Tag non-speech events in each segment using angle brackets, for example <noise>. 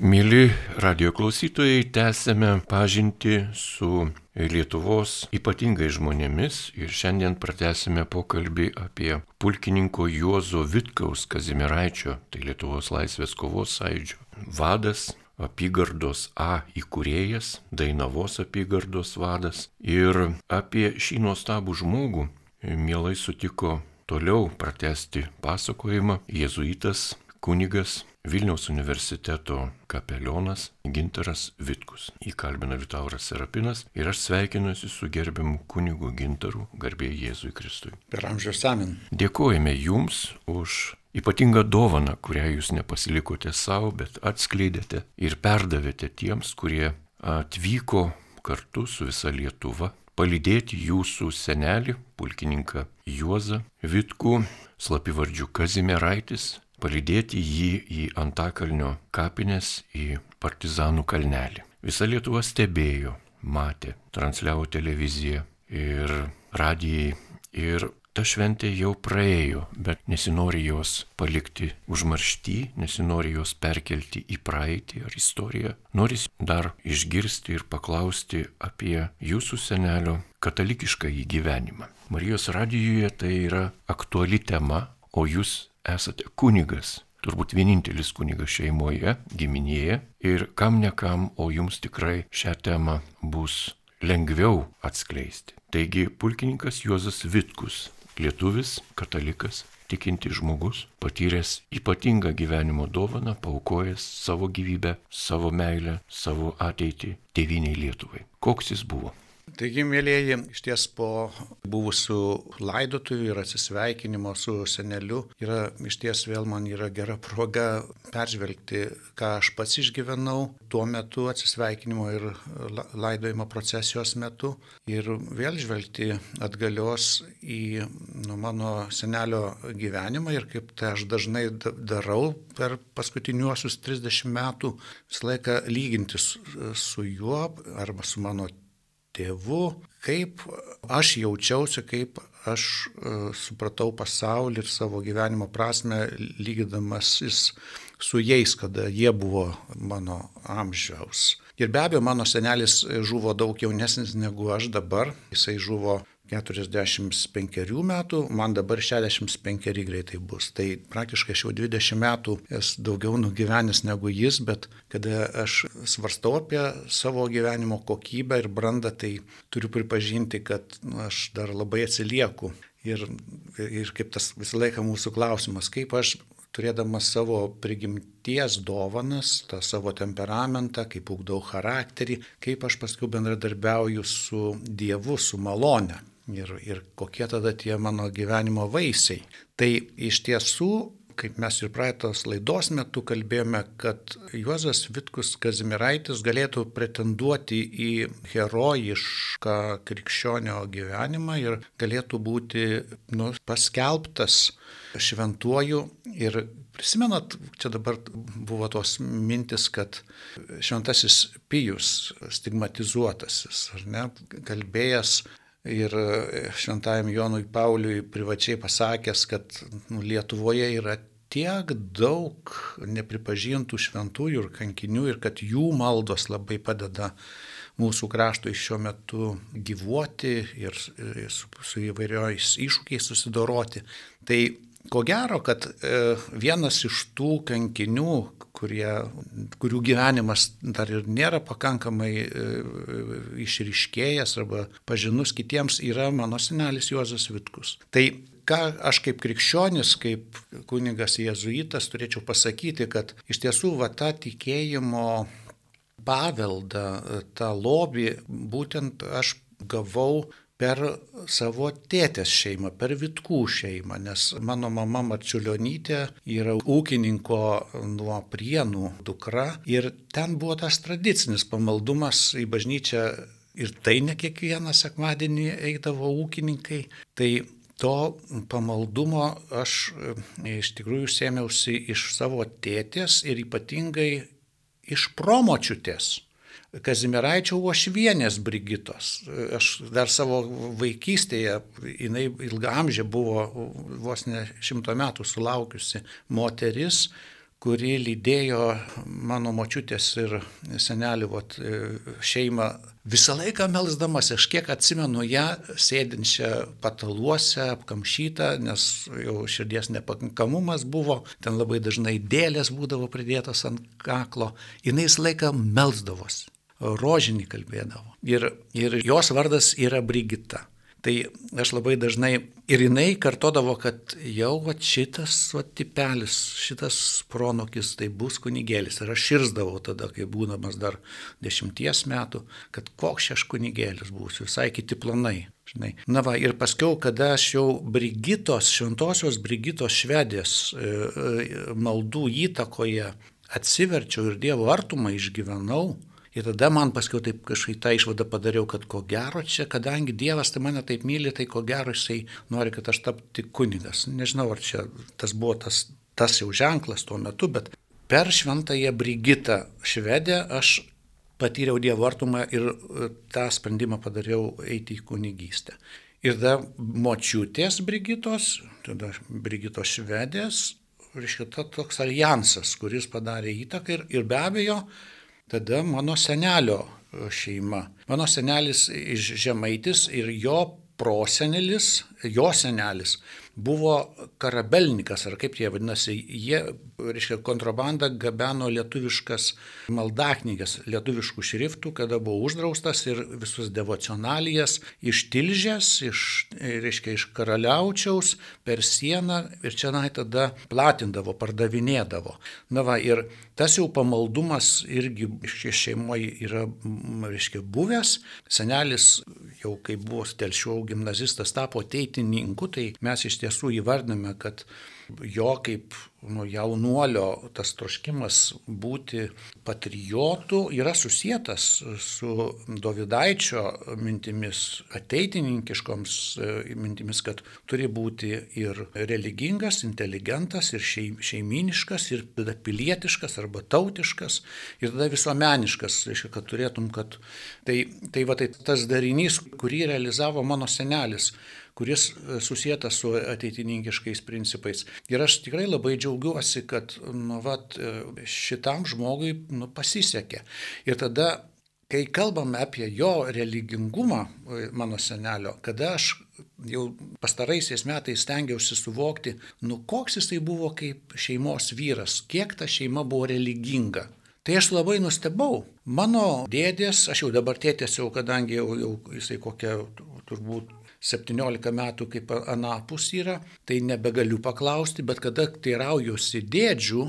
Mėly radio klausytojai, tęsėme pažinti su Lietuvos ypatingai žmonėmis ir šiandien pratęsime pokalbį apie pulkininko Juozo Vitkaus Kazimiraičio, tai Lietuvos laisvės kovos sąjūdžio vadas, apygardos A įkūrėjas, Dainavos apygardos vadas. Ir apie šį nuostabų žmogų mielai sutiko toliau pratesti pasakojimą jėzuitas kunigas Vilniaus universiteto kapelionas Ginteras Vitkus. Įkalbina Vitauras Serapinas ir aš sveikinuosi su gerbiamu kunigu Gintaru, garbėjai Jėzui Kristui. Per amžius amen. Dėkojame Jums už ypatingą dovaną, kurią Jūs nepasilikote savo, bet atskleidėte ir perdavėte tiems, kurie atvyko kartu su visa Lietuva palydėti Jūsų senelį, pulkininką Juozą Vitkų, slapivardžių Kazimieraitis, palydėti jį į Antakalnio kapines, į Partizanų kalnelį. Visa Lietuva stebėjo, matė, transliavo televiziją ir radijai. Ir ta šventė jau praėjo, bet nesinori jos palikti užmaršty, nesinori jos perkelti į praeitį ar istoriją. Noris dar išgirsti ir paklausti apie jūsų senelio katalikišką įgyvenimą. Marijos radijoje tai yra aktuali tema, o jūs esate kunigas, turbūt vienintelis kunigas šeimoje, giminėje ir kam nekam, o jums tikrai šią temą bus lengviau atskleisti. Taigi pulkininkas Juozas Vitkus, lietuvis, katalikas, tikinti žmogus, patyręs ypatingą gyvenimo dovaną, paukojęs savo gyvybę, savo meilę, savo ateitį tėviniai Lietuvai. Koks jis buvo? Taigi, mėlyjeji, iš ties po buvusių laidotuvių ir atsisveikinimo su seneliu yra iš ties vėl man yra gera proga peržvelgti, ką aš pats išgyvenau tuo metu atsisveikinimo ir laidojimo procesijos metu ir vėl žvelgti atgalios į nu, mano senelio gyvenimą ir kaip tai aš dažnai darau per paskutiniuosius 30 metų, visą laiką lygintis su juo arba su mano tėvu, kaip aš jaučiausi, kaip aš uh, supratau pasaulį ir savo gyvenimo prasme, lygydamasis su jais, kada jie buvo mano amžiaus. Ir be abejo, mano senelis žuvo daug jaunesnis negu aš dabar. Jisai žuvo 45 metų, man dabar 65 greitai bus. Tai praktiškai aš jau 20 metų esu daugiau nugyvenęs negu jis, bet kada aš svarstau apie savo gyvenimo kokybę ir brandą, tai turiu pripažinti, kad nu, aš dar labai atsilieku. Ir, ir kaip tas visą laiką mūsų klausimas, kaip aš turėdamas savo prigimties dovanas, tą savo temperamentą, kaip ugdau charakterį, kaip aš paskui bendradarbiauju su Dievu, su malone ir, ir kokie tada tie mano gyvenimo vaisiai. Tai iš tiesų, kaip mes ir praeitos laidos metu kalbėjome, kad Juozas Vitkus Kazimiraitis galėtų pretenduoti į herojišką krikščionio gyvenimą ir galėtų būti nu, paskelbtas šventuoju ir Prisimenat, čia dabar buvo tos mintis, kad šventasis Pijus stigmatizuotasis, ar ne, kalbėjęs ir e, šventajam Jonui Pauliui privačiai pasakęs, kad nu, Lietuvoje yra tiek daug nepripažintų šventųjų ir kankinių ir kad jų maldos labai padeda mūsų kraštui šiuo metu gyvuoti ir su, su įvairiojais iššūkiais susidoroti. Tai ko gero, kad e, vienas iš tų kankinių, kurie, kurių gyvenimas dar ir nėra pakankamai e, išryškėjęs arba pažinus kitiems, yra mano senelis Juozas Vitkus. Tai ką aš kaip krikščionis, kaip kunigas jėzuitas turėčiau pasakyti, kad iš tiesų va tą tikėjimo paveldą, tą lobį būtent aš gavau per savo tėtės šeimą, per Vitkų šeimą, nes mano mama Marčiulionytė yra ūkininko nuo prienų dukra ir ten buvo tas tradicinis pamaldumas į bažnyčią ir tai ne kiekvieną sekmadienį eidavo ūkininkai. Tai to pamaldumo aš e, iš tikrųjų sėmiausi iš savo tėtės ir ypatingai iš promočiutės. Kazimieraičio Uošvienės Brigitos. Aš dar savo vaikystėje, jinai ilgamžė buvo vos ne šimto metų sulaukiusi moteris, kuri lydėjo mano močiutės ir senelių vat, šeimą visą laiką melsdamas, aš kiek atsimenu ją sėdinčią pataluose, apkamšytą, nes jau širdies nepakankamumas buvo, ten labai dažnai dėlės būdavo pridėtos ant kaklo, visą laiką melsdavosi, rožinį kalbėdavo. Ir, ir jos vardas yra Brigita. Tai aš labai dažnai ir jinai kartodavo, kad jau va, šitas va, tipelis, šitas pronokis tai bus kunigėlis. Ir aš širzdavau tada, kai būdamas dar dešimties metų, kad koks aš kunigėlis būsiu, visai kiti planai. Žinai. Na va, ir paskiau, kada aš jau Brigitos, šventosios Brigitos švedės e, e, maldų įtakoje atsiverčiau ir Dievo artumą išgyvenau, Ir tada man paskui taip kažkaip tą išvadą padariau, kad ko gero čia, kadangi Dievas tai mane taip myli, tai ko gero jisai nori, kad aš tapti kunigas. Nežinau, ar čia tas buvo tas, tas jau ženklas tuo metu, bet per šventąją Brigitą švedę aš patyriau Dievo artumą ir e, tą sprendimą padariau eiti į kunigystę. Ir tada močiutės Brigitos, tada Brigitos švedės, reiškia, toks alijansas, kuris padarė įtaką ir, ir be abejo, tada mano senelio e, šeima. Mano senelis iš Žemaitis ir jo prosenelis, jo senelis buvo karabelnikas, ar kaip jie vadinasi, jie, reiškia, kontrabandą gabeno lietuviškas maldaknygas, lietuviškų šriftų, kada buvo uždraustas ir visus devocionalijas iš Tilžės, iš, reiškia, iš Karaliaučiaus per sieną ir čia nai tada platindavo, pardavinėdavo. Na va, ir tas jau pamaldumas irgi šeimoje yra, reiškia, buvęs. Senelis jau kai buvo telšių gimnazistas tapo teitininku, tai mes iš tiesų įvardiname, kad jo kaip nu, jaunuolio tas troškimas būti patriotu yra susijęs su Dovydaičio mintimis, ateitininkiškoms e, mintimis, kad turi būti ir religingas, inteligentas, ir šeiminiškas, ir tada pilietiškas arba tautiškas, ir tada visuomeniškas, reiškia, kad turėtum, kad tai, tai va tai tas darinys, kurį realizavo mano senelis kuris e, susijęs su ateitininkiškais principais. Ir aš tikrai labai džiaugiuosi, kad nu, vat, e, šitam žmogui nu, pasisekė. Ir tada, kai kalbame apie jo religingumą, e, mano senelio, kada aš jau pastaraisiais metais stengiausi suvokti, nu koks jisai buvo kaip šeimos vyras, kiek ta šeima buvo religinga. Tai aš labai nustebau. Mano dėdės, aš jau dabar tėtės jau, kadangi jau, jau jisai kokia turbūt 17 metų kaip anapus yra, tai nebegaliu paklausti, bet kada teiraujuosi dėdžių,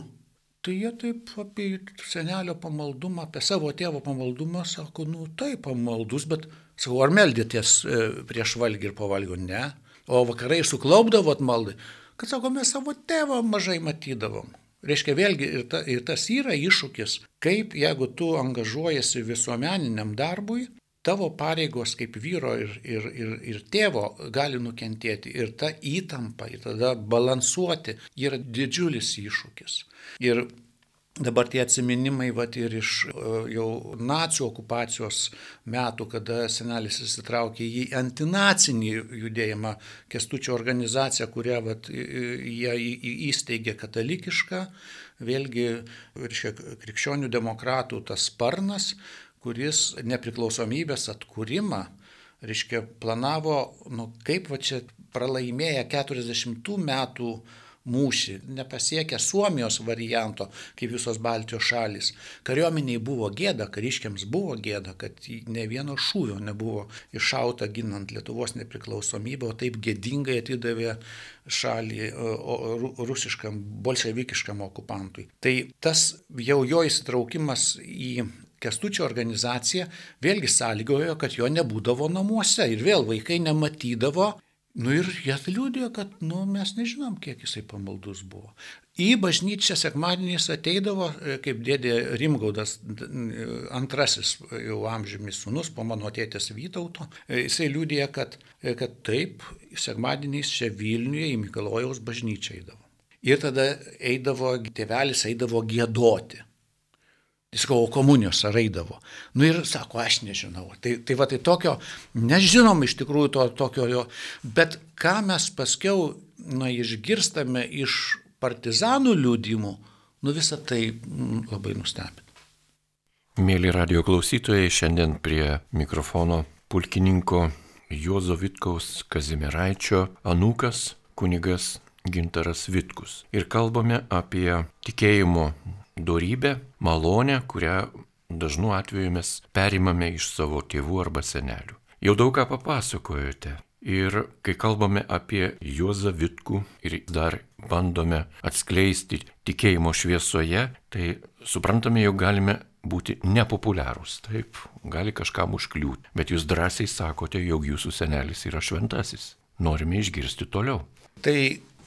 tai jie taip apie senelio pamaldumą, apie savo tėvo pamaldumą sako, nu taip pamaldus, bet sakau, ar meldėtės e, prieš valgį ir po valgio? Ne. O vakarai suklaupdavot maldai, kad sako, mes savo tėvą mažai matydavom. Reiškia, vėlgi ir, ta, ir tas yra iššūkis, kaip jeigu tu angažuojasi visuomeniniam darbui, tavo pareigos kaip vyro ir, ir, ir, ir tėvo gali nukentėti ir ta įtampa, ir tada balansuoti yra didžiulis iššūkis. Ir dabar tie atsiminimai vat, ir iš e, jau nacijų okupacijos metų, kada senelis įsitraukė į antinacinį judėjimą, kestučio organizaciją, kurią vat, jie įsteigė katalikišką, vėlgi, reiškia, krikščionių demokratų tas sparnas, kuris nepriklausomybės atkūrimą, reiškia, planavo, nu, kaip va čia pralaimėję 40 metų mūšį, nepasiekę Suomijos varianto, kaip visos Baltijos šalis. Kariuomeniai buvo gėda, kariškiams buvo gėda, kad ne vieno šūvio nebuvo iššauta ginant Lietuvos nepriklausomybę, o taip gėdingai atidavė šalį rusiškam, bolševikiškam okupantui. Tai tas jau jo įsitraukimas į Kestučio organizacija vėlgi sąlygojo, kad jo nebūdavo namuose ir vėl vaikai nematydavo. Nu ir jie liūdėjo, kad nu, mes nežinom, kiek jisai pamaldus buvo. Į bažnyčią sekmadieniais ateidavo, e, kaip dėdė Rimgaudas, antrasis jau amžimis sunus po mano tėtės Vytauto. E, jisai liūdėjo, kad, e, kad taip, sekmadieniais čia Vilniuje į Mikalojaus bažnyčią eidavo. Ir tada eidavo, tėvelis eidavo gėdoti. Jis sakau, komunijos ar eidavo. Nu ir sako, aš nežinau. Tai, tai va tai tokio, nežinom iš tikrųjų to tokio jo, bet ką mes paskiau, na, išgirstame iš partizanų liūdimų, Nu visą tai mm, labai nustebino. Mėly radio klausytojai, šiandien prie mikrofono pulkininko Juozo Vitkaus Kazimiraičio anūkas kunigas Gintaras Vitkus. Ir kalbame apie tikėjimo darybę, malonę, kurią dažnu atveju mes perimame iš savo tėvų arba senelių. Jau daug ką papasakojote. Ir kai kalbame apie Juozą Vitkų ir dar bandome atskleisti tikėjimo šviesoje, tai suprantame, jog galime būti nepopuliarūs, taip, gali kažkam užkliūti, bet jūs drąsiai sakote, jog jūsų senelis yra šventasis. Norime išgirsti toliau. Tai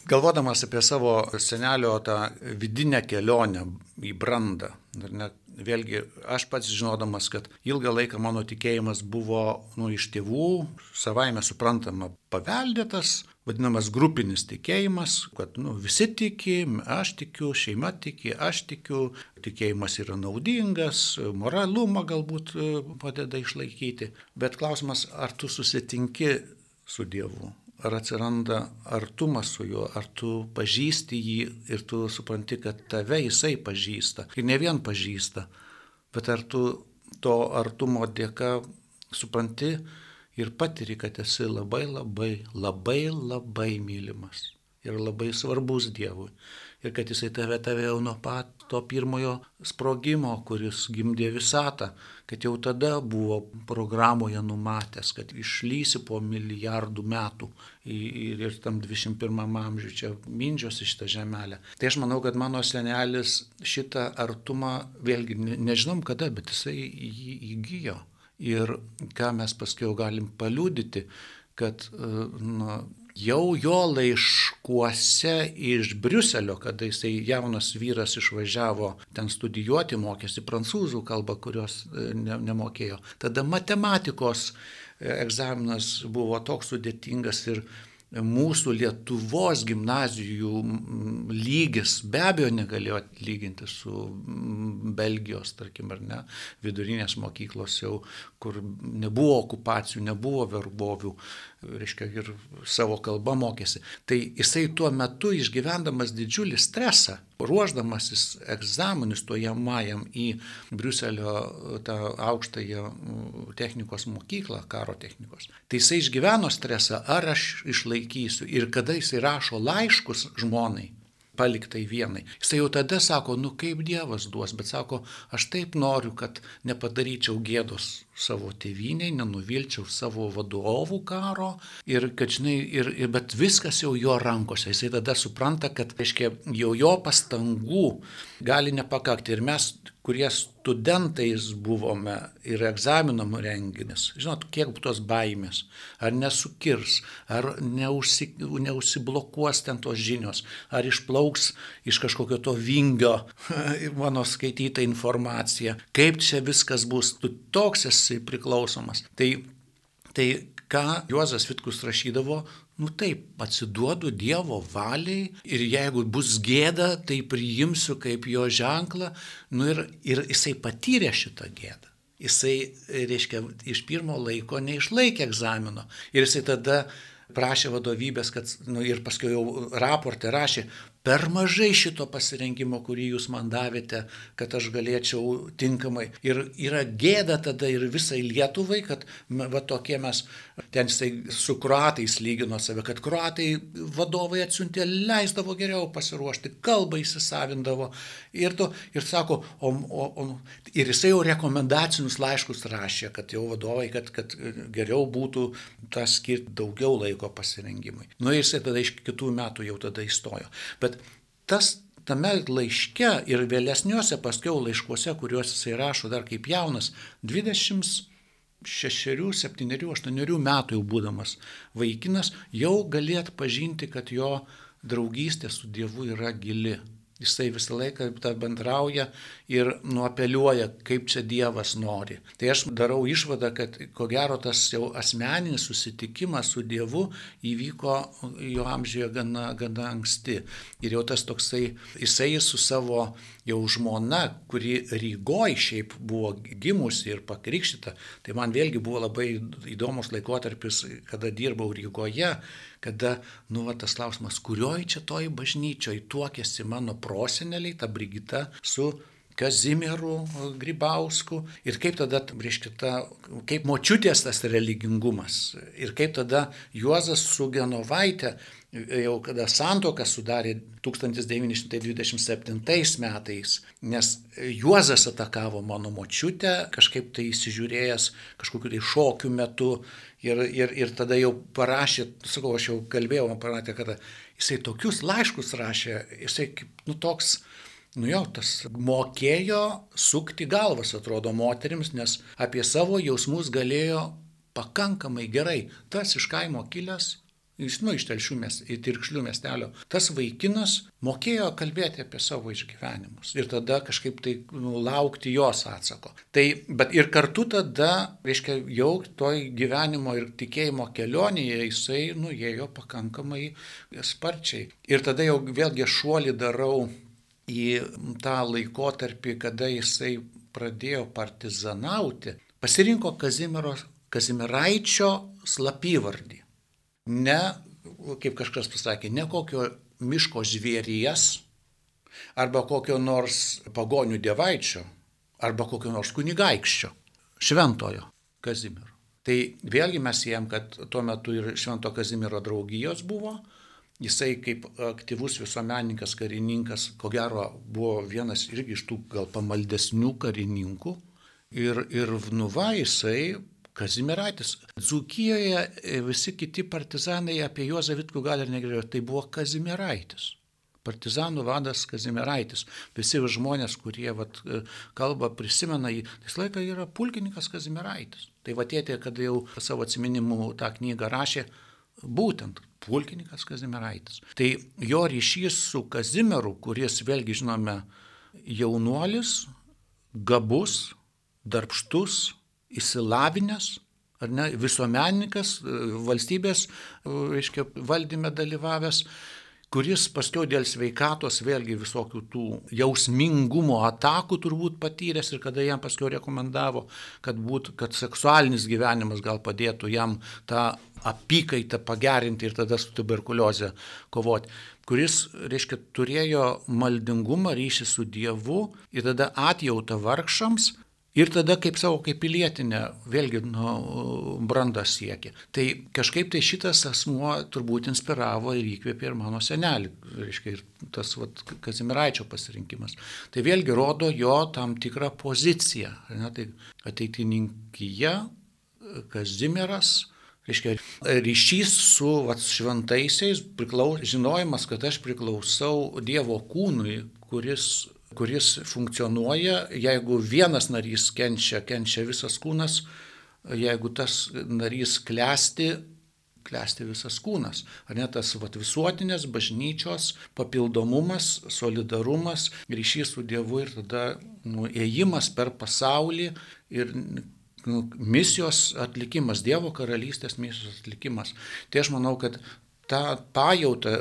galvodamas apie savo senelio tą vidinę kelionę į brandą, net vėlgi aš pats žinodamas, kad ilgą laiką mano tikėjimas buvo nu, iš tėvų savaime suprantama paveldėtas, vadinamas grupinis tikėjimas, kad nu, visi tiki, aš tikiu, šeima tiki, aš tikiu, tikėjimas yra naudingas, moralumą galbūt e, padeda išlaikyti. Bet klausimas, ar tu susitinki su Dievu? Ar atsiranda artumas su juo, ar tu pažįsti jį ir tu supranti, kad tave jisai pažįsta. Ir ne vien pažįsta, bet ar tu to artumo dėka supranti, ir patiri, kad esi labai labai, labai labai mylimas ir labai svarbus Dievui. Ir kad jisai tave tave jau nuo pat to pirmojo sprogimo, kuris gimdė visatą, kad jau tada buvo programoje numatęs, kad išlysi po milijardų metų ir, ir tam 21 amžiui čia mindžiosi šitą žemelę. Tai aš manau, kad mano senelis šitą artumą, vėlgi nežinom kada, bet jisai jį įgyjo. Ir ką mes paskui galim paliūdyti, kad nu, jau jo laiškuose iš Briuselio, kada jisai jaunas vyras išvažiavo ten studijuoti, mokėsi prancūzų kalbą, kurios e, ne, nemokėjo. Tada matematikos e, egzaminas buvo toks sudėtingas ir mūsų Lietuvos gimnazijų lygis be abejo negalėjo lyginti su Belgijos, tarkim, ar ne, vidurinės mokyklos jau, kur nebuvo okupacijų, nebuvo verbovių, reiškia, ir savo kalbą mokėsi. Tai jisai tuo metu išgyvendamas didžiulį stresą, ruoždamasis egzaminus stojamajam į Briuselio tą aukštąją technikos mokyklą, karo technikos. Tai jisai išgyveno stresą, ar aš išlaikysiu. Ir kada jisai rašo laiškus žmonai, paliktai vienai. Jisai jau tada sako, nu kaip Dievas duos, bet sako, aš taip noriu, kad nepadaryčiau gėdos savo tėviniai, nenuvilčiau savo vadovų karo ir kad, žinai, ir, ir, bet viskas jau jo rankose. Jisai tada supranta, kad, reiškia, jau jo pastangų gali nepakakti. Ir mes kurie studentais buvome ir egzaminam renginis, žinot, kiek tos baimės, ar nesukirs, ar neužsi, neužsiblokuos ten tos žinios, ar išplauks iš kažkokio to vingio <laughs> mano skaityta informacija, kaip čia viskas bus, tu toks esi priklausomas. Tai, tai ką Juozas Vitkus rašydavo, Nu taip, atsiduodu Dievo valiai ir jeigu bus gėda, tai priimsiu kaip jo ženklą. Nu ir, ir jisai patyrė šitą gėdą. Jisai, reiškia, iš pirmo laiko neišlaikė egzamino. Ir jisai tada prašė vadovybės, kad, nu, ir paskui jau raportą rašė, per mažai šito pasirinkimo, kurį jūs man davėte, kad aš galėčiau tinkamai. Ir yra gėda tada ir visai Lietuvai, kad va tokie mes, ten su kruatais lygino save, kad kruatai vadovai atsiuntė, leisdavo geriau pasiruošti, kalbą įsisavindavo. Ir, to, ir sako, o, o, o, ir jisai jau rekomendacinius laiškus rašė, kad jau vadovai, kad, kad geriau būtų tą skirti daugiau laiko pasirengimui. Nu ir jisai tada iš kitų metų jau tada įstojo. Bet tas tame laiške ir vėlesniuose paskiau laiškuose, kuriuos jisai rašo dar kaip jaunas, 26, 7, 8 metų jau būdamas vaikinas, jau galėt pažinti, kad jo draugystė su Dievu yra gili. Jisai visą laiką bendrauja ir nuopeliuoja, kaip čia Dievas nori. Tai aš darau išvadą, kad ko gero tas jau asmeninis susitikimas su Dievu įvyko jo amžiuje gana, gana anksti. Ir jau tas toksai, jisai su savo jau žmona, kuri Rygoj šiaip buvo gimusi ir pakrikštyta, tai man vėlgi buvo labai įdomus laikotarpis, kada dirbau Rygoje, kada, nu, va, tas klausimas, kurioj čia toj bažnyčioj tuokėsi mano proseneliai, ta Brigita, su Kazimieru Grybausku ir kaip tada, reiškia, ta, kaip močiutės tas religingumas? Ir kaip tada Juozas su Genovaitė, jau kada santoką sudarė 1927 metais, nes Juozas atakavo mano močiutę, kažkaip tai įsižiūrėjęs kažkokiu tai šokiu metu ir, ir, ir tada jau parašė, sakau, aš jau kalbėjau, man pamatė, kad jisai tokius laiškus rašė, jisai nu toks, Nu jau, tas mokėjo sukti galvas, atrodo, moterims, nes apie savo jausmus galėjo pakankamai gerai. Tas iš kaimo kilęs, iš, nu, iš telšių mes, į tirkšlių miestelio, tas vaikinas mokėjo kalbėti apie savo išgyvenimus ir tada kažkaip tai nu, laukti jos atsako. Tai, bet ir kartu tada, reiškia, jau toj gyvenimo ir tikėjimo kelionėje jisai nuėjo pakankamai sparčiai. Ir tada jau vėlgi šuolį darau į tą laikotarpį, kada jisai pradėjo partizanauti, pasirinko Kazimiero, Kazimiraičio slapyvardį. Ne, kaip kažkas pasakė, ne kokio miško žvėries, arba kokio nors pagonių dievaičio, arba kokio nors kunigaikščio, šventojo Kazimiero. Tai vėlgi mes jiem, kad tuo metu ir Švento Kazimiero draugijos buvo, Jisai kaip aktyvus visuomenininkas, karininkas, ko gero buvo vienas irgi iš tų gal pamaldesnių karininkų. Ir, ir Vnuva jisai Kazimieraitis. Dzūkijoje e, visi kiti partizanai apie Juozą Vitkų gal ir negalėjo, tai buvo Kazimieraitis. Partizanų vadas Kazimieraitis. Visi žmonės, kurie vat, e, kalba, prisimena jį, tais laiką yra pulkininkas Kazimieraitis. Tai va tėtė, kad jau savo atminimų tą knygą rašė, būtent pulkininkas Kazimieraitis. Tai jo ryšys su Kazimieru, kuris vėlgi žinome jaunuolis, gabus, darbštus, įsilavinęs, ar ne, visuomenininkas, valstybės, reiškia, valdyme dalyvavęs, kuris paskiau dėl sveikatos vėlgi visokių tų jausmingumo atakų turbūt patyręs ir kada jam paskiau rekomendavo, kad, būt, kad seksualinis gyvenimas gal padėtų jam tą apykaitą pagerinti ir tada su tuberkulioze kovoti kuris, reiškia, turėjo maldingumą ryšį su Dievu ir tada atjautą vargšams Ir tada kaip savo, kaip pilietinė, vėlgi nu, brandą siekia. Tai kažkaip tai šitas asmuo turbūt inspiravo ir įkvėpė ir mano senelį, reiškia, ir tas vat, Kazimiraičio pasirinkimas. Tai vėlgi rodo jo tam tikrą poziciją. Ne, tai ateitininkyje Kazimiras, reiškia, ryšys su vat, šventaisiais, priklaus, žinojimas, kad aš priklausau Dievo kūnui, kuris kuris funkcionuoja, jeigu vienas narys kenčia, kenčia visas kūnas, jeigu tas narys klesti, klesti visas kūnas. Ar ne tas vat, visuotinės bažnyčios papildomumas, solidarumas, ryšys su Dievu ir tada nu, ėjimas per pasaulį ir nu, misijos atlikimas, Dievo karalystės misijos atlikimas. Tai aš manau, kad tą pajautą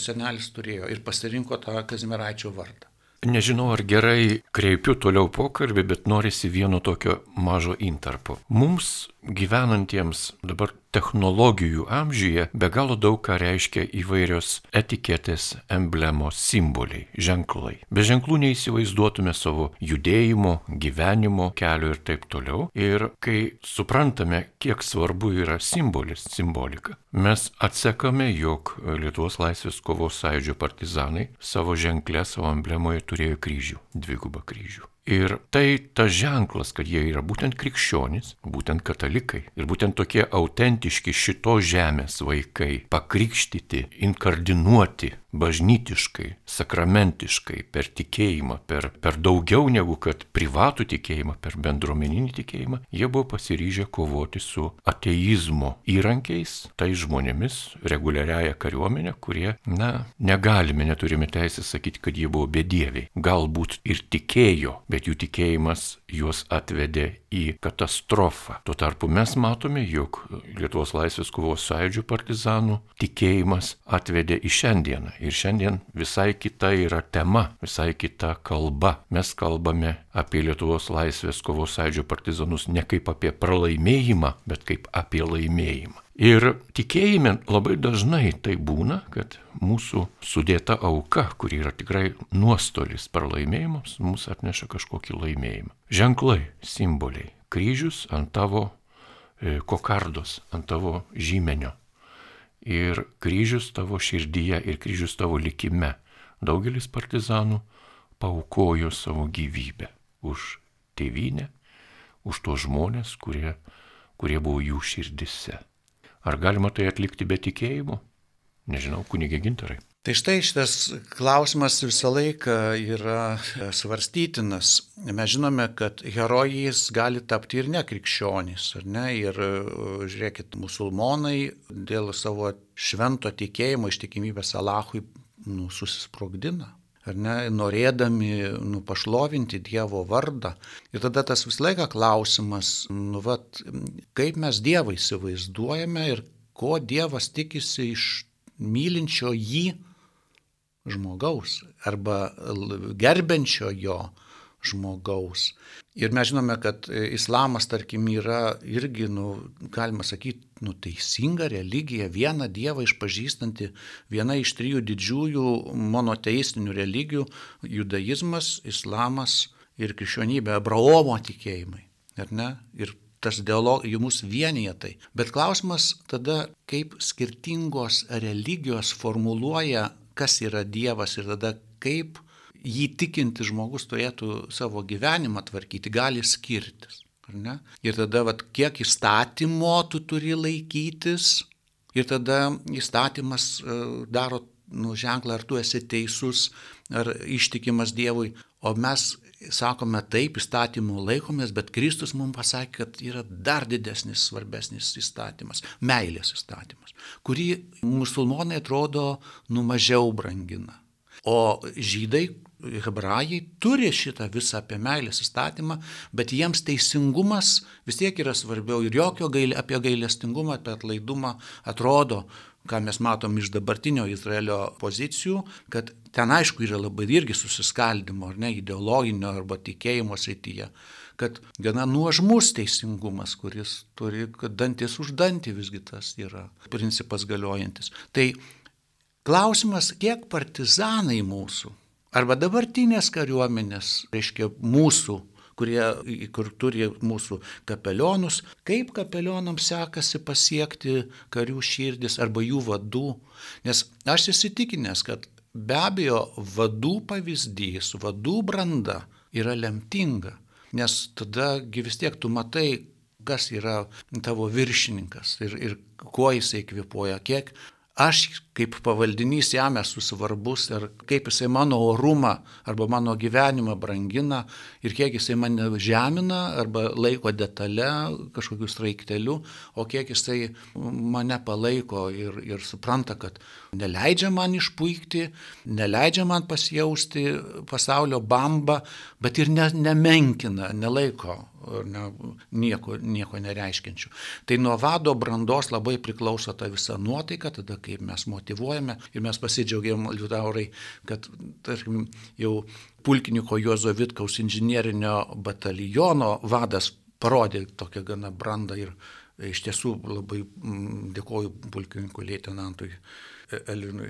senelis turėjo ir pasirinko tą Kazimieraičio vardą. Nežinau, ar gerai kreipiu toliau pokalbį, bet norisi vieno tokio mažo intarpo. Mums gyvenantiems dabar technologijų amžiuje be galo daug ką reiškia įvairios etiketės, emblemos, simboliai, ženklai. Be ženklų neįsivaizduotume savo judėjimo, gyvenimo, kelio ir taip toliau. Ir kai suprantame, kiek svarbu yra simbolis, simbolika, mes atsekame, jog Lietuvos laisvės kovos sąjūdžio partizanai savo ženklę, savo emblemoje turėjo kryžių, dvigubą kryžių. Ir tai tas ženklas, kad jie yra būtent krikščionys, būtent katalikai ir būtent tokie autentiški šitos žemės vaikai, pakrikštyti, inkardinuoti bažnytiškai, sakramentiškai, per tikėjimą, per, per daugiau negu kad privatų tikėjimą, per bendruomeninį tikėjimą, jie buvo pasiryžę kovoti su ateizmo įrankiais, tai žmonėmis, reguliariaja kariuomenė, kurie, na, negalime, neturime teisės sakyti, kad jie buvo bedieviai. Galbūt ir tikėjo, bet jų tikėjimas juos atvedė į katastrofą. Tuo tarpu mes matome, jog Lietuvos laisvės kovos sąjūdžių partizanų tikėjimas atvedė į šiandieną. Ir šiandien visai kita yra tema, visai kita kalba. Mes kalbame apie Lietuvos laisvės kovos sąjūdžių partizanus ne kaip apie pralaimėjimą, bet kaip apie laimėjimą. Ir tikėjime labai dažnai tai būna, kad mūsų sudėta auka, kuri yra tikrai nuostolis pralaimėjimams, mums atneša kažkokį laimėjimą. Ženklai, simboliai, kryžius ant tavo e, kokardos, ant tavo žymenio. Ir kryžius tavo širdyje ir kryžius tavo likime. Daugelis partizanų paukojo savo gyvybę už tėvynę, už tos žmonės, kurie, kurie buvo jų širdise. Ar galima tai atlikti be tikėjimo? Nežinau, kunigė gintarai. Tai štai šitas klausimas visą laiką yra svarstytinas. Mes žinome, kad herojais gali tapti ir nekrikščionys, ar ne? Ir žiūrėkit, musulmonai dėl savo švento tikėjimo ištikimybės Alachui nu, susisprogdina ar ne, norėdami nu, pašlovinti Dievo vardą. Ir tada tas visą laiką klausimas, nu, vat, kaip mes Dievą įsivaizduojame ir ko Dievas tikisi iš mylinčio jį žmogaus arba gerbenčio jo žmogaus. Ir mes žinome, kad islamas, tarkim, yra irgi, nu, galima sakyti, nu, teisinga religija, viena Dievą išpažįstanti, viena iš trijų didžiųjų monoteistinių religijų - judaizmas, islamas ir krikščionybė, Abraomo tikėjimai. Ir tas dialogas mus vienyje tai. Bet klausimas tada, kaip skirtingos religijos formuluoja, kas yra Dievas ir tada kaip jį tikinti žmogus turėtų savo gyvenimą tvarkyti, gali skirtis. Ir tada, vat, kiek įstatymo tu turi laikytis, ir tada įstatymas e, daro nu, ženklą, ar tu esi teisus, ar ištikimas Dievui. O mes sakome taip, įstatymų laikomės, bet Kristus mums pasakė, kad yra dar didesnis, svarbesnis įstatymas - meilės įstatymas, kurį musulmonai atrodo nu mažiau brangina. O žydai, hebrajai turi šitą visą apie meilės įstatymą, bet jiems teisingumas vis tiek yra svarbiau ir jokio gailė, apie gailestingumą, apie atlaidumą atrodo, ką mes matom iš dabartinio Izraelio pozicijų, kad ten aišku yra labai irgi susiskaldimo, ar ne, ideologinio arba tikėjimo srityje kad gana nuožmus teisingumas, kuris turi, kad dantis už dantį visgi tas yra principas galiojantis. Tai klausimas, kiek partizanai mūsų arba dabartinės kariuomenės, reiškia mūsų, kurie, kur turi mūsų kapelionus, kaip kapelionams sekasi pasiekti karių širdis arba jų vadų. Nes aš įsitikinęs, kad be abejo vadų pavyzdys, vadų branda yra lemtinga, nes tadagi vis tiek tu matai, kas yra tavo viršininkas ir, ir kuo jisai kvepuoja, kiek aš kaip pavaldinys jam esu svarbus ir kaip jisai mano orumą arba mano gyvenimą brangina ir kiek jisai mane žemina arba laiko detalę kažkokiu straikteliu, o kiek jisai mane palaiko ir, ir supranta, kad neleidžia man išpuikti, neleidžia man pasijausti pasaulio bamba, bet ir ne, nemenkina, nelaiko ne, nieko, nieko nereiškinčių. Tai nuo vado brandos labai priklauso ta visa nuotaika, tada kaip mes motivuojame ir mes pasidžiaugiam, Liutaurai, kad, tarkim, jau pulkininko Juozo Vitkaus inžinierinio bataliono vadas parodė tokią gana brandą ir iš tiesų labai mm, dėkoju pulkininkui leitenantui. Elinui.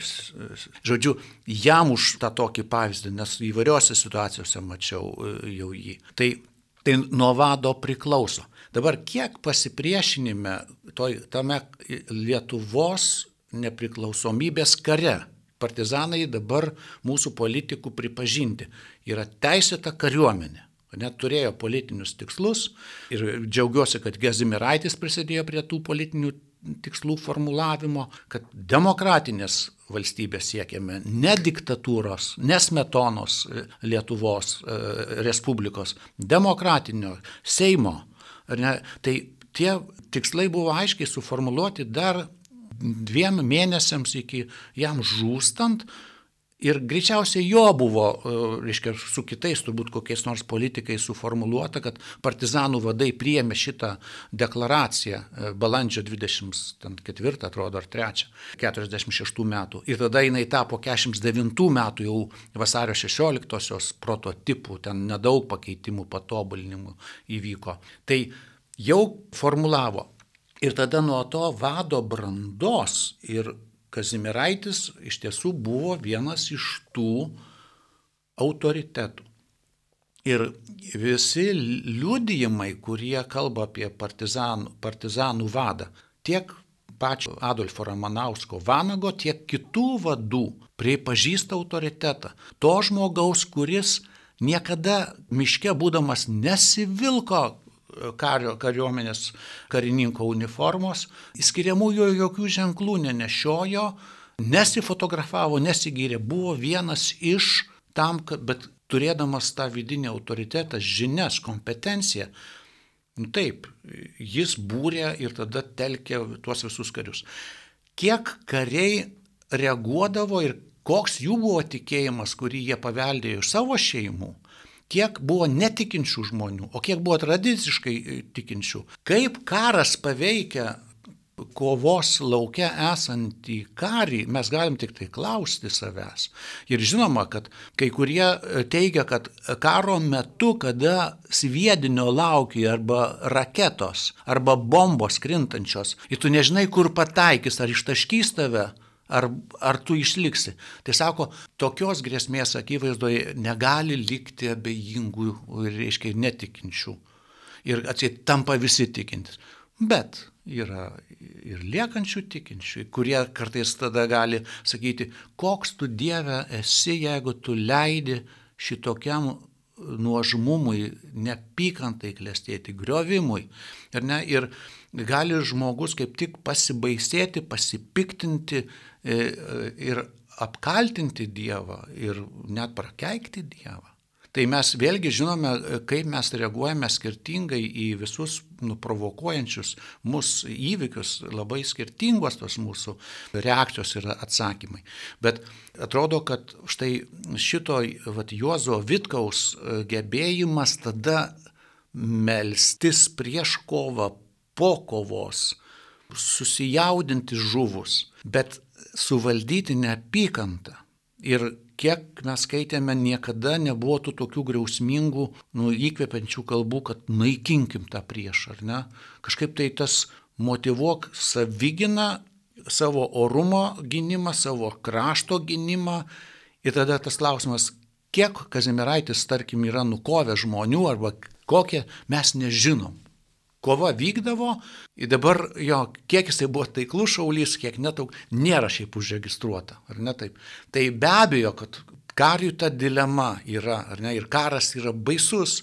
Žodžiu, jam už tą tokį pavyzdį, nes įvairiose situacijose mačiau e, jau jį. Tai Tai nuo vado priklauso. Dabar kiek pasipriešinime toj, tame Lietuvos nepriklausomybės kare partizanai dabar mūsų politikų pripažinti yra teisėta kariuomenė. Net turėjo politinius tikslus ir džiaugiuosi, kad Gezimiraitis prisidėjo prie tų politinių tikslų formulavimo, kad demokratinės valstybės siekiame, ne diktatūros, ne smetonos e, Lietuvos e, Respublikos, demokratinio Seimo. Tai tie tikslai buvo aiškiai suformuoluoti dar dviem mėnesiams iki jam žūstant Ir greičiausiai jo buvo, e, reiškia, su kitais turbūt kokiais nors politikais suformuoluota, kad partizanų vadai priėmė šitą deklaraciją e, balandžio 24, atrodo, ar 3, 46 metų. Ir tada jinai tapo 49 metų jau vasario 16-osios prototipų, ten nedaug pakeitimų, patobulinimų įvyko. Tai jau formulavo. Ir tada nuo to vado brandos ir Kazimiraitis iš tiesų buvo vienas iš tų autoritetų. Ir visi liudijimai, kurie kalba apie partizanų, partizanų vadą, tiek pačio Adolfo Ramanausko Vanago, tiek kitų vadų pripažįsta autoritetą. To žmogaus, kuris niekada miške būdamas nesivilko kario, kariuomenės karininko uniformos, skiriamųjų jokių ženklų nenešiojo, nesifotografavo, nesigyrė, buvo vienas iš tam, kad, bet turėdamas tą vidinį autoritetą, žinias, kompetenciją, nu taip, jis būrė ir tada telkė tuos visus karius. Kiek kariai reaguodavo ir koks jų buvo tikėjimas, kurį jie paveldėjo iš savo šeimų, kiek buvo netikinčių žmonių, o kiek buvo tradiciškai e, tikinčių. Kaip karas paveikia kovos laukia esantį karį, mes galim tik tai klausti savęs. Ir žinoma, kad kai kurie e, teigia, kad karo metu, kada sviedinio laukia arba raketos, arba bombos krintančios, ir tu nežinai, kur pataikys, ar ištaškys tave, ar, ar tu išliksi. Tai sako, tokios grėsmės akivaizdoje negali likti abejingų, reiškia, netikinčių. Ir atsiet tampa visi tikintis. Bet yra ir liekančių tikinčių, kurie kartais tada gali sakyti, koks tu Dieve esi, jeigu tu leidi šitokiam nuožmumui, nepykantai klestėti, griovimui. Ir, ne, ir gali žmogus kaip tik pasibaisėti, pasipiktinti e, ir apkaltinti Dievą ir net prakeikti Dievą. Tai mes vėlgi žinome, kaip mes reaguojame skirtingai į visus nuprovokuojančius mūsų įvykius, labai skirtingos tos mūsų reakcijos ir atsakymai. Bet atrodo, kad štai šito vat, Juozo Vitkaus gebėjimas tada melstis prieš kovą, po kovos, susijaudinti žuvus, bet suvaldyti neapykantą. Ir kiek mes skaitėme, niekada nebuvo tų tokių griausmingų, nu, įkvepiančių kalbų, kad naikinkim tą priešą, ar ne? Kažkaip tai tas motivuok savyginą, savo orumo gynimą, savo krašto gynimą. Ir tada tas klausimas, kiek Kazimiraitis, tarkim, yra nukovę žmonių arba kokie, mes nežinom kova vykdavo, dabar jo, kiek jisai buvo taiklus šaulys, kiek netauk, nėra šiaip užregistruota, ar ne taip. Tai be abejo, kad kariui ta dilema yra, ar ne, ir karas yra baisus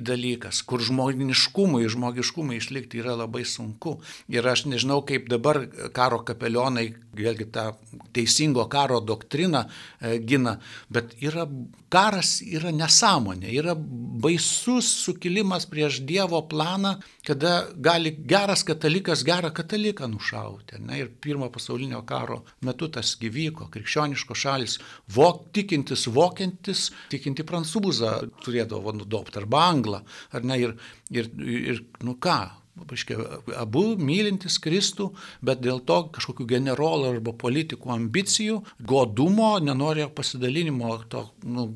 dalykas, kur žmoniškumui, žmogiškumui išlikti yra labai sunku. Ir aš nežinau, kaip dabar karo kapelionai, vėlgi tą teisingo karo doktriną e, gina, bet yra, karas yra nesąmonė, yra baisus sukilimas prieš Dievo planą, kada gali geras katalikas gerą kataliką nušauti. Ne? Ir pirmo pasaulinio karo metu tas gyvyko, krikščioniškos šalis, vok, tikintis vokiantis, tikinti prancūzą turėdavo nudopti arba anglą, ar ne, ir, ir, ir nu ką, Paaiškia, abu mylintis Kristų, bet dėl to kažkokių generolų arba politikų ambicijų, godumo, nenorėjo pasidalinimo to nu,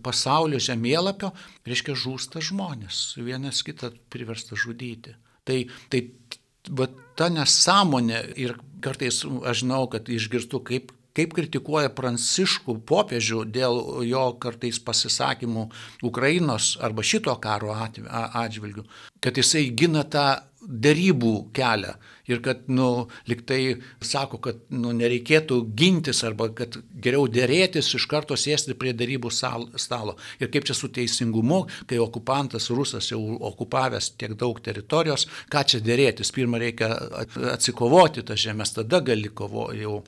pasaulio žemėlapio, reiškia žūsta žmonės, vienas kitą priversta žudyti. Tai, tai va, ta nesąmonė ir kartais aš žinau, kad išgirstu, kaip kaip kritikuoja Pranciškų popiežių dėl jo kartais pasisakymų Ukrainos arba šito karo atžvilgių, kad jisai gina tą darybų kelią ir kad, nu, liktai sako, kad, nu, nereikėtų gintis arba kad geriau dėrėtis iš karto sėsti prie darybų stalo. Ir kaip čia su teisingumu, kai okupantas rusas jau okupavęs tiek daug teritorijos, ką čia dėrėtis, pirmą reikia atsikovoti tas žemės, tada gali kovo jau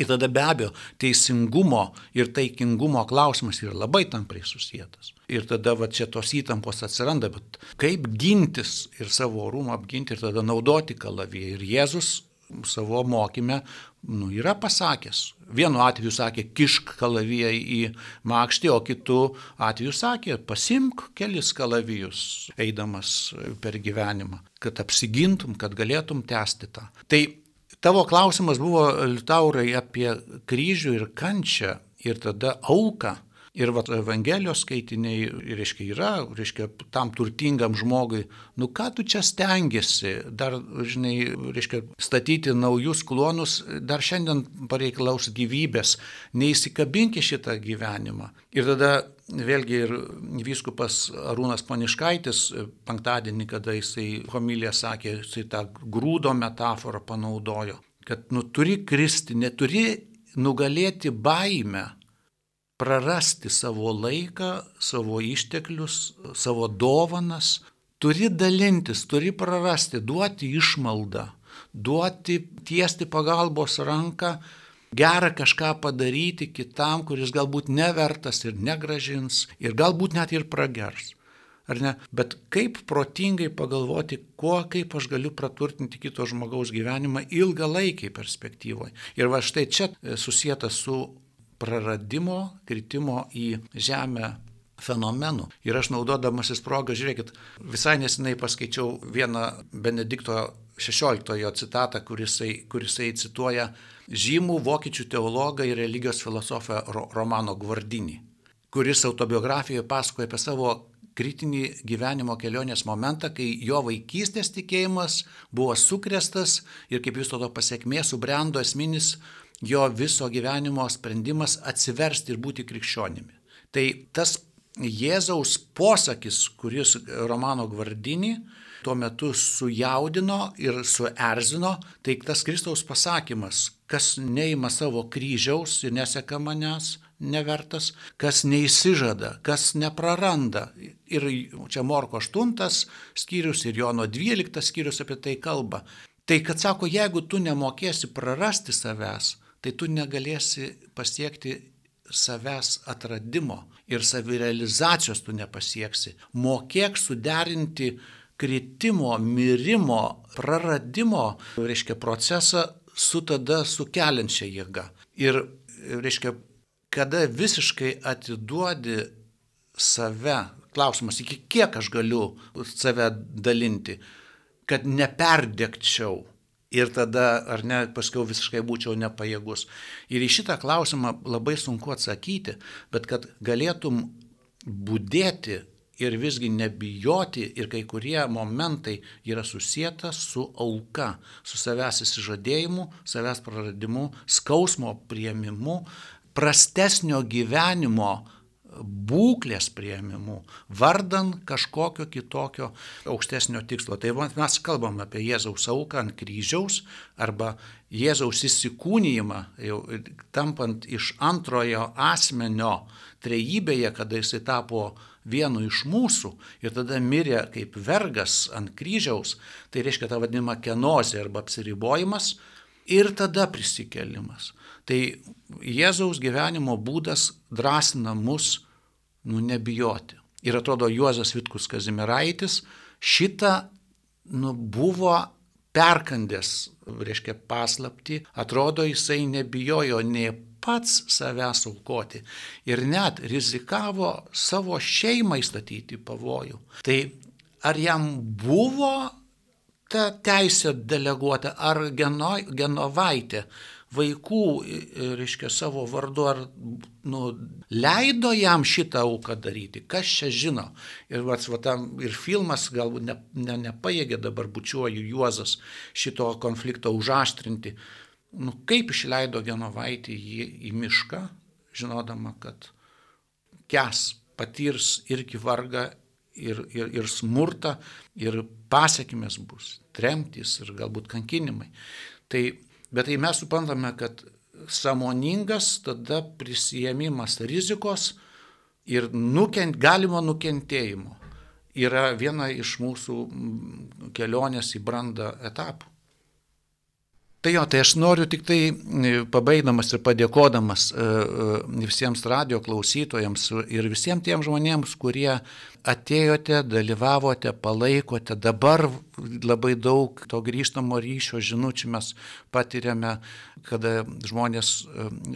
Ir tada be abejo teisingumo ir taikingumo klausimas yra labai tampriai susijęs. Ir tada va čia tos įtampos atsiranda, bet kaip gintis ir savo orumą apginti ir tada naudoti kalaviją. Ir Jėzus savo mokymę nu, yra pasakęs. Vienu atveju sakė, kišk kalaviją į makštį, o kitu atveju sakė, pasimk kelis kalavijus eidamas per gyvenimą, kad apsigintum, kad galėtum tęsti tą. Tai tavo klausimas buvo, Liutaurai, apie kryžių ir kančią ir tada auką. Ir va, Evangelijos skaitiniai, reiškia, yra, reiškia, tam turtingam žmogui, nu ką tu čia stengiasi, dar, žinai, reiškia, statyti naujus klonus, dar šiandien pareikalaus gyvybės, neįsikabinkė šitą gyvenimą. Ir tada vėlgi ir vyskupas Arūnas Paniškaitis penktadienį, kada jisai homilija sakė, jisai tą grūdo metaforą panaudojo, kad nu turi kristi, neturi nugalėti baimę prarasti savo laiką, savo išteklius, savo dovanas, turi dalintis, turi prarasti, duoti išmaldą, duoti, tiesti pagalbos ranką, gerą kažką padaryti kitam, kuris galbūt nevertas ir negražins, ir galbūt net ir pragers. Ar ne? Bet kaip protingai pagalvoti, kuo, kaip aš galiu praturtinti kito žmogaus gyvenimą ilgalaikiai perspektyvoje. Ir va štai čia susijęta su praradimo, kritimo į žemę fenomenų. Ir aš naudodamasis progą, žiūrėkit, visai nesinai paskaičiau vieną Benedikto XVI citatą, kurisai, kurisai cituoja žymų vokiečių teologą ir religijos filosofą Romano Gvardinį, kuris autobiografijoje pasakoja apie savo kritinį gyvenimo kelionės momentą, kai jo vaikystės tikėjimas buvo sukrestas ir kaip vis to pasiekmė subrendo esminis jo viso gyvenimo sprendimas atsiversti ir būti krikščionimi. Tai tas Jėzaus posakis, kuris Romano Gvardinį tuo metu sujaudino ir suerzino, tai tas Kristaus pasakymas, kas neima savo kryžiaus ir neseka manęs, nevertas, kas neįsižada, kas nepraranda. Ir čia Morko 8 skyrius ir Jono 12 skyrius apie tai kalba. Tai kad sako, jeigu tu nemokėsi prarasti savęs, tai tu negalėsi pasiekti savęs atradimo ir savirealizacijos tu nepasieksi. Mokėk suderinti kritimo, mirimo, praradimo, reiškia, procesą su tada sukeliančia jėga. Ir, reiškia, kada visiškai atiduodi save, klausimas, iki kiek aš galiu save dalinti, kad neperdėkčiau ir tada, ar ne, paskui visiškai būčiau nepajėgus. Ir į šitą klausimą labai sunku atsakyti, bet kad galėtum būdėti ir visgi nebijoti ir kai kurie momentai yra susijęta su auka, su savęs įsižadėjimu, savęs praradimu, skausmo prieimimu, prastesnio gyvenimo būklės prieimimu, vardan kažkokio kitokio aukštesnio tikslo. Tai mes kalbam apie Jėzaus auką ant kryžiaus arba Jėzaus įsikūnyjimą, jau tampant iš antrojo asmenio trejybėje, kada jisai tapo vienu iš mūsų ir tada mirė kaip vergas ant kryžiaus, tai reiškia tą vadinamą kenozę arba apsiribojimas ir tada prisikelimas. Tai Jėzaus gyvenimo būdas drąsina mus nu, nebijoti. Ir atrodo, Juozas Vitkus Kazimiraitis šitą nu, buvo perkandęs, reiškia, paslapti, atrodo, jisai nebijojo nei pats savęs aukoti ir net rizikavo savo šeimą įstatyti pavojų. Tai ar jam buvo ta teisė deleguota, ar geno, Genovaitė vaikų, reiškia, savo vardu, ar nu, leido jam šitą auką daryti, kas čia žino. Ir, vats, va, tam, ir filmas galbūt ne, ne, nepaėgė dabar bučiuoju Juozas šito konflikto užaštrinti. Nu, kaip išleido Genovaitį jį į mišką, žinodama, kad kes patirs irgi vargą ir, ir, ir smurtą, ir pasiekimės bus, tremtys ir galbūt kankinimai. Tai Bet tai mes suprantame, kad samoningas tada prisijėmimas rizikos ir nukent, galimo nukentėjimo yra viena iš mūsų kelionės į brandą etapų. Tai jo, tai aš noriu tik tai pabaigdamas ir padėkodamas visiems radio klausytojams ir visiems tiem žmonėms, kurie atėjote, dalyvavote, palaikote. Dabar labai daug to grįžtamo ryšio žinučių mes patiriame, kada žmonės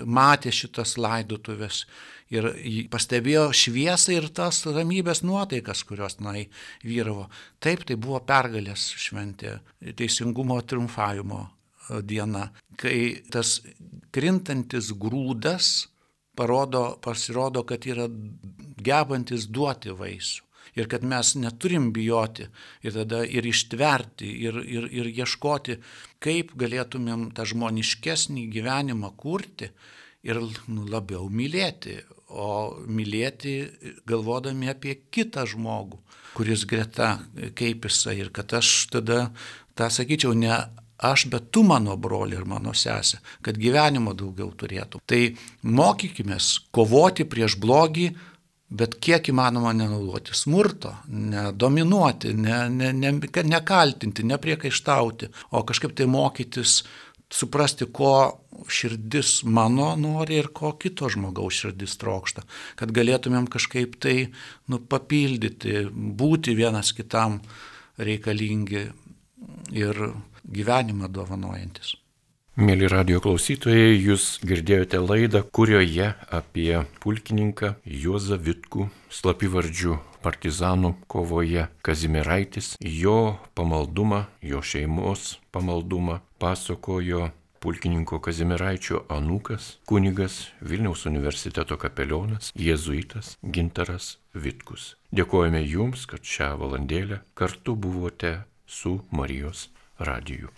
matė šitas laidotuvės ir pastebėjo šviesą ir tas ramybės nuotaikas, kurios nai vyravo. Taip, tai buvo pergalės šventė, teisingumo triumfavimo e, diena, kai tas krintantis grūdas parodo, pasirodo, kad yra gebantis duoti vaisių. Ir kad mes neturim bijoti ir tada ir ištverti ir, ir, ir ieškoti, kaip galėtumėm tą žmoniškesnį gyvenimą kurti ir nu, labiau mylėti, o mylėti galvodami apie kitą žmogų, kuris greta kaip jisai ir kad aš tada, tą sakyčiau, ne aš, bet tu mano broli ir mano sesė, kad gyvenimo daugiau turėtų. Tai mokykime kovoti prieš blogį, bet kiek įmanoma nenaudoti smurto, nedominuoti, ne, ne, ne, nekaltinti, nepriekaištauti, o kažkaip tai mokytis suprasti, ko širdis mano nori ir ko kito žmogaus širdis trokšta, kad galėtumėm kažkaip tai nu, papildyti, būti vienas kitam reikalingi ir gyvenimą dovanojantis. Mėly radio klausytojai, jūs girdėjote laidą, kurioje apie pulkininką Juozą Vitkų, slapivardžių partizanų kovoje Kazimiraitis, jo pamaldumą, jo šeimos pamaldumą pasakojo pulkininko Kazimiraičio anūkas, kunigas Vilniaus universiteto kapelionas, jėzuitas Gintaras Vitkus. Dėkojame Jums, kad šią valandėlę kartu buvote su Marijos радію.